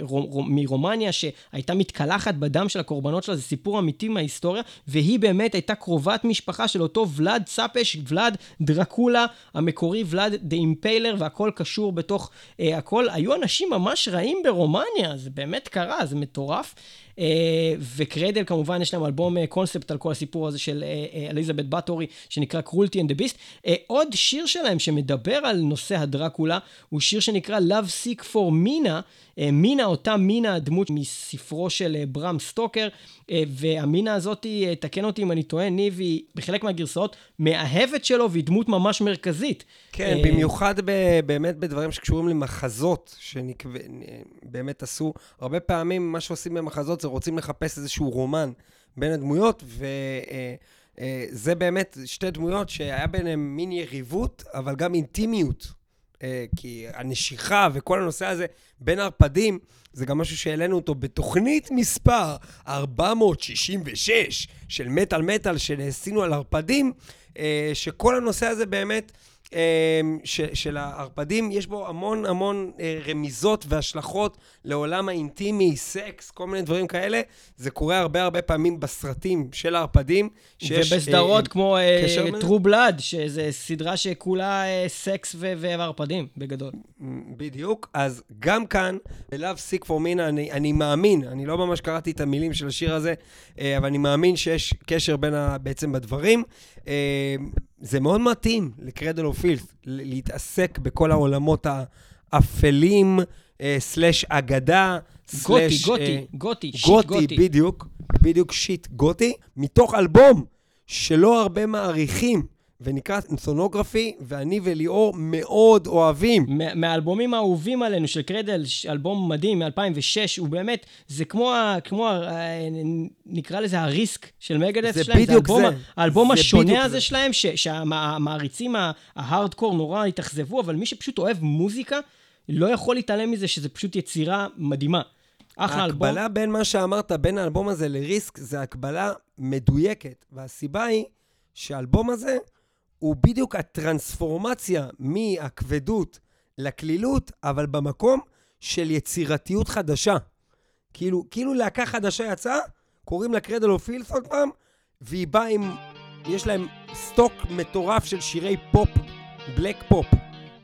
רו- רו- מרומניה, שהייתה מתקלחת בדם של הקורבנות שלה, זה סיפור אמיתי מההיסטוריה, והיא באמת הייתה קרובת משפחה של אותו ולאד צפש, ולאד דרקולה המקורי, Vlad the Impaler, והכל קשור בתוך הכל. היו אנשים ממש רעים ברומניה, זה באמת קרה, זה מטורף. אה, ו Cradle כמובן יש להם אלבום אה, קונספט על כל הסיפור הזה של אה, אה, אליזבת בטורי שנקרא Cruelty and the Beast. עוד שיר שלהם שמדבר על נושא הדרקולה הוא שיר שנקרא Love Sick for מינה. אה, מינה, אותה מינה, הדמות מספרו של אה, ברם סטוקר, אה, והמינה הזאת, אה, תקן אותי אם אני טועה, ניב, היא בחלק מהגרסאות מאהבת שלו והיא דמות ממש מרכזית. כן, אה, במיוחד ב, באמת בדברים שקשורים למחזות, שבאמת עשו. הרבה פעמים מה שעושים במחזות זה רוצים לחפש איזשהו רומן בין הדמויות, וזה באמת שתי דמויות שהיה ביניהן מין יריבות, אבל גם אינטימיות. אה, כי הנשיכה וכל הנושא הזה בין ערפדים, זה גם משהו שהעלינו אותו בתוכנית מספר 466 של מטאל מטאל שעשינו על ערפדים, אה, שכל הנושא הזה באמת, של הערפדים, יש בו המון המון אה, רמיזות והשלכות לעולם האינטימי, סקס, כל מיני דברים כאלה. זה קורה הרבה הרבה פעמים בסרטים של הערפדים. שיש, ובסדרות אה, כמו אה, True Blood, שזו סדרה שכולה אה, סקס ו- וערפדים, בגדול. בדיוק. אז גם כאן, ב-Love Sick for Mina, אני, אני מאמין, אני לא ממש קראתי את המילים של השיר הזה, אה, אבל אני מאמין שיש קשר בין ה, בעצם בדברים. אה, זה מאוד מתאים ל Cradle of Filth, להתעסק בכל העולמות האפלים, אה, סלאש אגדה, גותי, סלאש, גותי, אה, גותי, שיט גותי, גותי. בדיוק, בדיוק שיט גותי, מתוך אלבום שלא הרבה מעריכים, ונקרא אנתונוגרפי, ואני וליאור מאוד אוהבים. מה- מהאלבומים האהובים עלינו של קרדל, אלבום מדהים מ-2006, הוא באמת, זה כמו, ה- כמו ה- ה- נקרא לזה הריסק של מגדס זה שלהם. בדיוק האלבום, זה. האלבום זה השונה בדיוק הזה זה. שלהם, שהמעריצים ההארדקור נורא התאכזבו, אבל מי שפשוט אוהב מוזיקה, לא יכול להתעלם מזה שזה פשוט יצירה מדהימה. אחלה אלבום. ההקבלה בין מה שאמרת, בין האלבום הזה לריסק, זה הקבלה מדויקת. והסיבה היא שהאלבום הזה הוא בדיוק הטרנספורמציה מהכבדות לקלילות, אבל במקום של יצירתיות חדשה. כאילו, כאילו להקה חדשה יצאה, קוראים לה קרדל אוף פילס עוד פעם, והיא באה עם... יש להם סטוק מטורף של שירי פופ, black pop,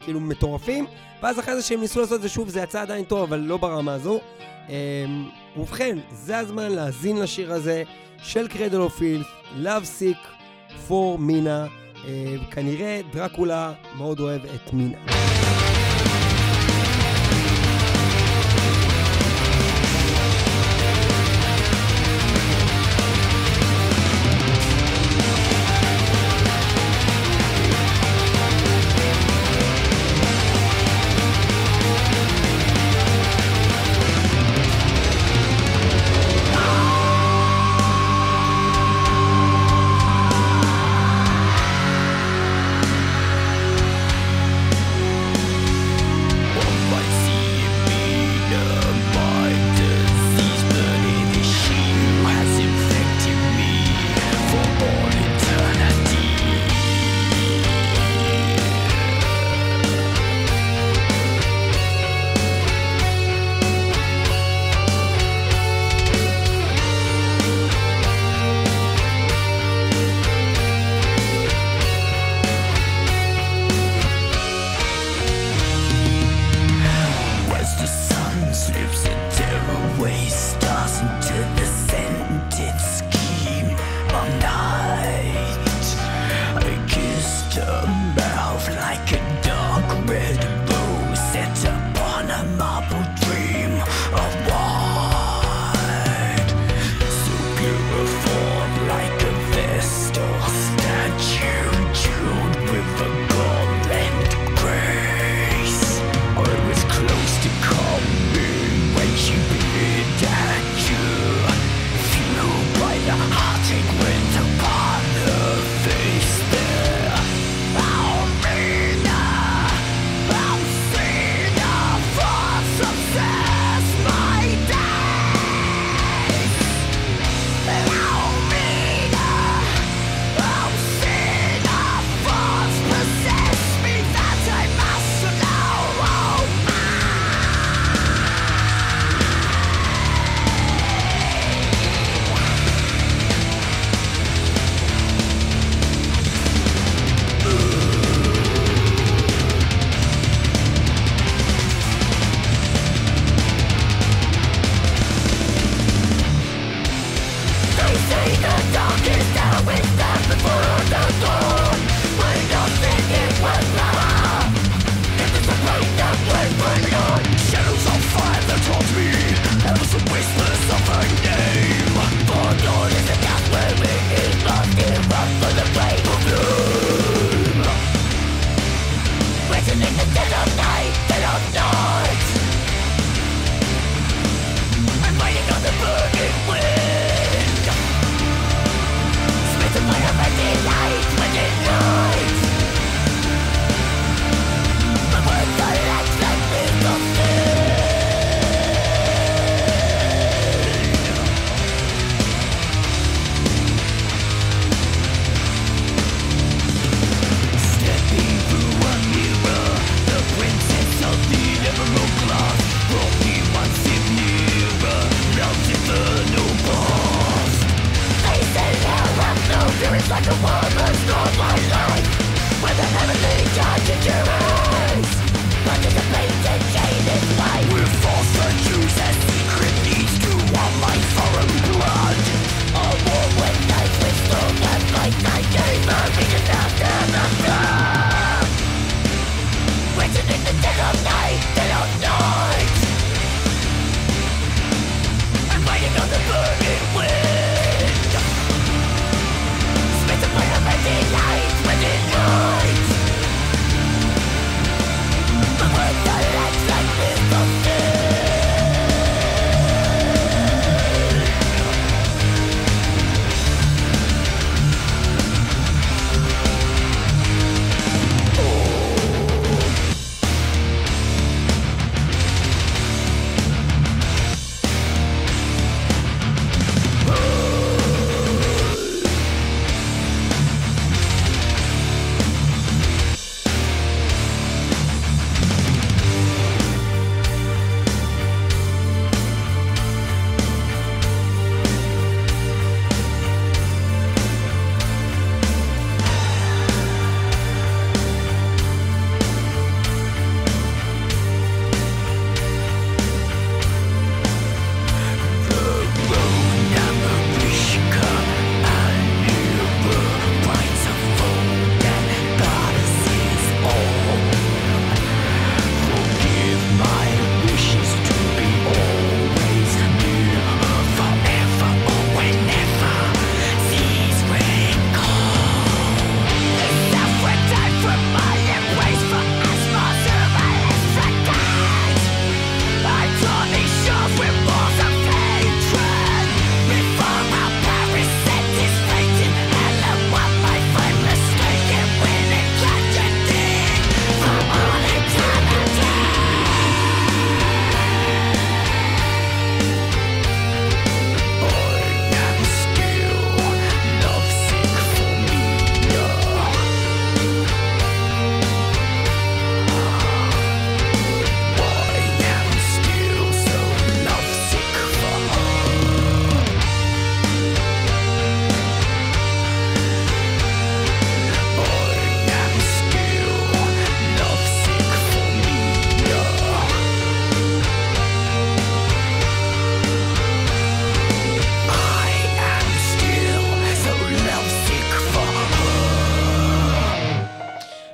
כאילו מטורפים, ואז אחרי זה שהם ניסו לעשות את זה שוב, זה יצא עדיין טוב, אבל לא ברמה הזו. אמ, ובכן, זה הזמן להאזין לשיר הזה של Cradle of Filth, Love Sick for Mina. אה, כנראה דרקולה מאוד אוהב את מינה.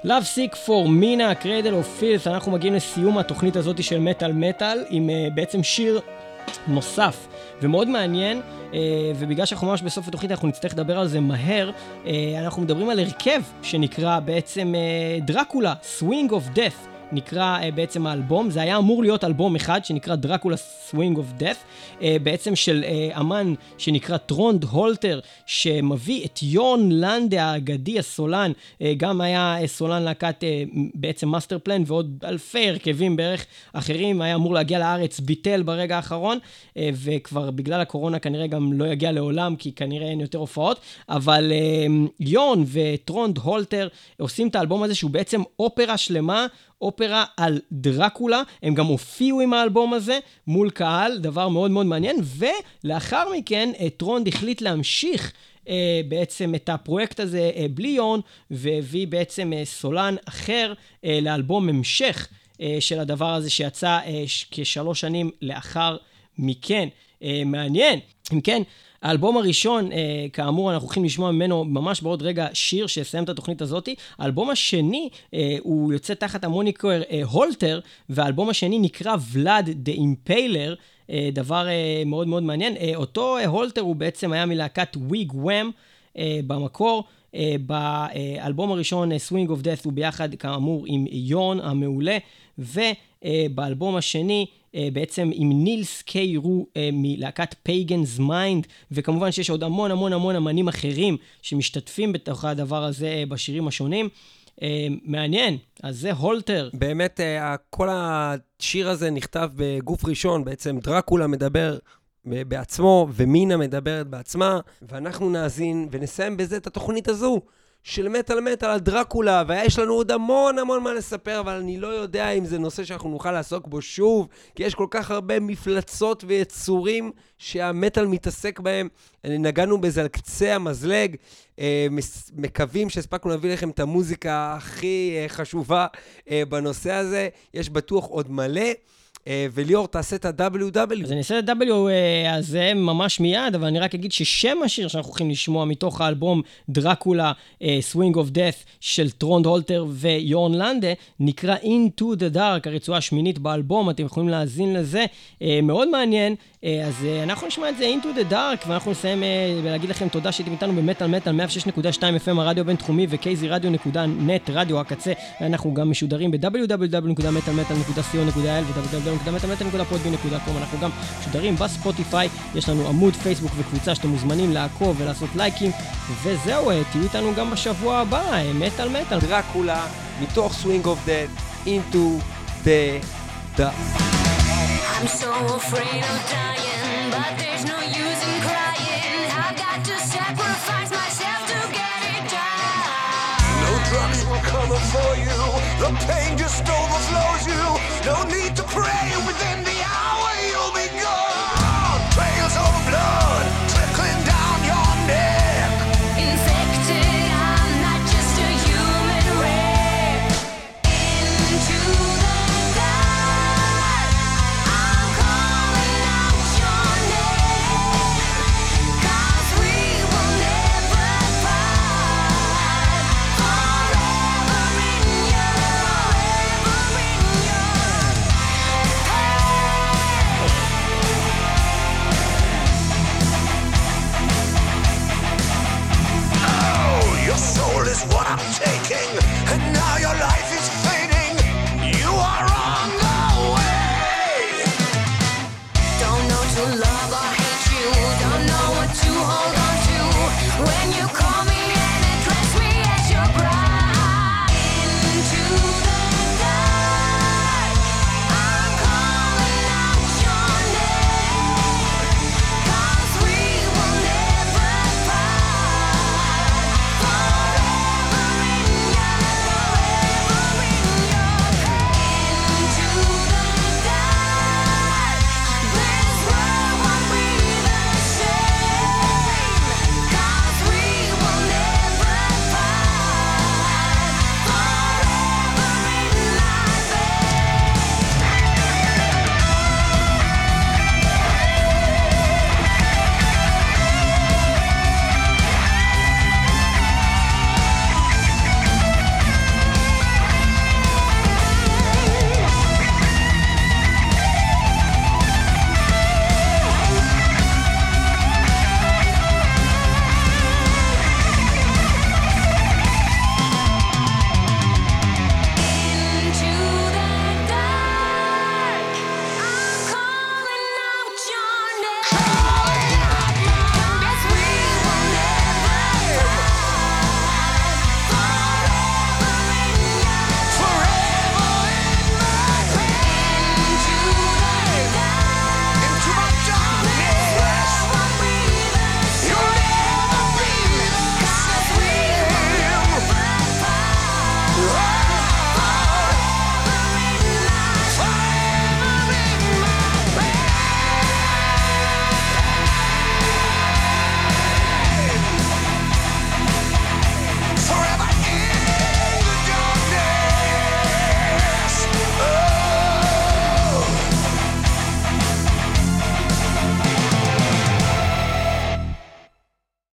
Love Sick for Mina, Cradle of Filth, אנחנו מגיעים לסיום התוכנית הזאת של מטאל מטאל, עם אה, בעצם שיר נוסף ומאוד מעניין, אה, ובגלל שאנחנו ממש בסוף התוכנית אנחנו נצטרך לדבר על זה מהר, אה, אנחנו מדברים על הרכב שנקרא בעצם אה, דרקולה, Swing of Death. נקרא אה, בעצם האלבום, זה היה אמור להיות אלבום אחד שנקרא דרקולה Swing of Death, בעצם של אה, אמן שנקרא טרונד הולטר, שמביא את יון לנדה האגדי, הסולן, אה, גם היה אה, סולן להקת אה, בעצם Masterplan ועוד אלפי הרכבים בערך אחרים, היה אמור להגיע לארץ, ביטל ברגע האחרון, אה, וכבר בגלל הקורונה כנראה גם לא יגיע לעולם, כי כנראה אין יותר הופעות, אבל אה, יון וטרונד הולטר עושים את האלבום הזה שהוא בעצם אופרה שלמה. אופרה על דרקולה, הם גם הופיעו עם האלבום הזה מול קהל, דבר מאוד מאוד מעניין, ולאחר מכן אה, טרונד החליט להמשיך אה, בעצם את הפרויקט הזה אה, בלי יון, והביא בעצם אה, סולן אחר אה, לאלבום המשך אה, של הדבר הזה שיצא ש- כשלוש שנים לאחר מכן. אה, מעניין. אם כן, האלבום הראשון, אה, כאמור, אנחנו הולכים לשמוע ממנו ממש בעוד רגע שיר שיסיים את התוכנית הזאתי. האלבום השני, אה, הוא יוצא תחת המוניקר אה, הולטר, והאלבום השני נקרא Vlad the Impaler. אה, דבר אה, מאוד מאוד מעניין. אה, אותו אה, הולטר הוא בעצם היה מלהקת Wig Wam אה, במקור. אה, באלבום הראשון, Swing of Death, הוא ביחד, כאמור, עם יון המעולה, ובאלבום השני, אה, בעצם עם נילס קיי רו אה, מלהקת Pagan's Mind, וכמובן שיש עוד המון המון המון אמנים אחרים שמשתתפים בתוך הדבר הזה אה, בשירים השונים. אה, מעניין, אז זה הולטר. באמת, אה, כל השיר הזה נכתב בגוף ראשון, בעצם דרקולה מדבר בעצמו, ומינה מדברת בעצמה, ואנחנו נאזין ונסיים בזה את התוכנית הזו. של מטאל מטאל על דרקולה, ויש לנו עוד המון המון מה לספר, אבל אני לא יודע אם זה נושא שאנחנו נוכל לעסוק בו שוב, כי יש כל כך הרבה מפלצות ויצורים שהמטאל מתעסק בהם. נגענו בזה על קצה המזלג, אה, מקווים שהספקנו להביא לכם את המוזיקה הכי אה, חשובה אה, בנושא הזה. יש בטוח עוד מלא. אה, וליאור, תעשה את ה-WW. אז אני אעשה את ה-W אה, הזה ממש מיד, אבל אני רק אגיד ששם השיר שאנחנו הולכים לשמוע מתוך האלבום דרקולה, אה, Swing of Death של טרונד הולטר ויורן לנדה, נקרא Into the Dark, הרצועה השמינית באלבום, אתם יכולים להאזין לזה, אה, מאוד מעניין. אה, אז אה, אנחנו נשמע את זה Into the Dark, ואנחנו נסיים אה, ולהגיד לכם תודה שהייתם איתנו במטאל מטאל 106.2 FM הרדיו הבינתחומי ו-kzradio.net, רדיו הקצה, ואנחנו גם משודרים ב-www.מטאלמטאל.co.il ו-www.מטאלמטאל.podbean.com אנחנו גם משודרים בספוטיפיי, יש לנו עמוד פייסבוק וקבוצה שאתם מוזמנים לעקוב ולעשות לייקים, וזהו, תהיו איתנו גם בשבוע הבא, מטאל מטאל. דרקולה, מתוך Swing of Dead, into the dark. I'm so afraid of dying, but there's no use in crying. I've got to sacrifice myself to get it done. No drugs for you. The pain just overflows you. No need to pray. King.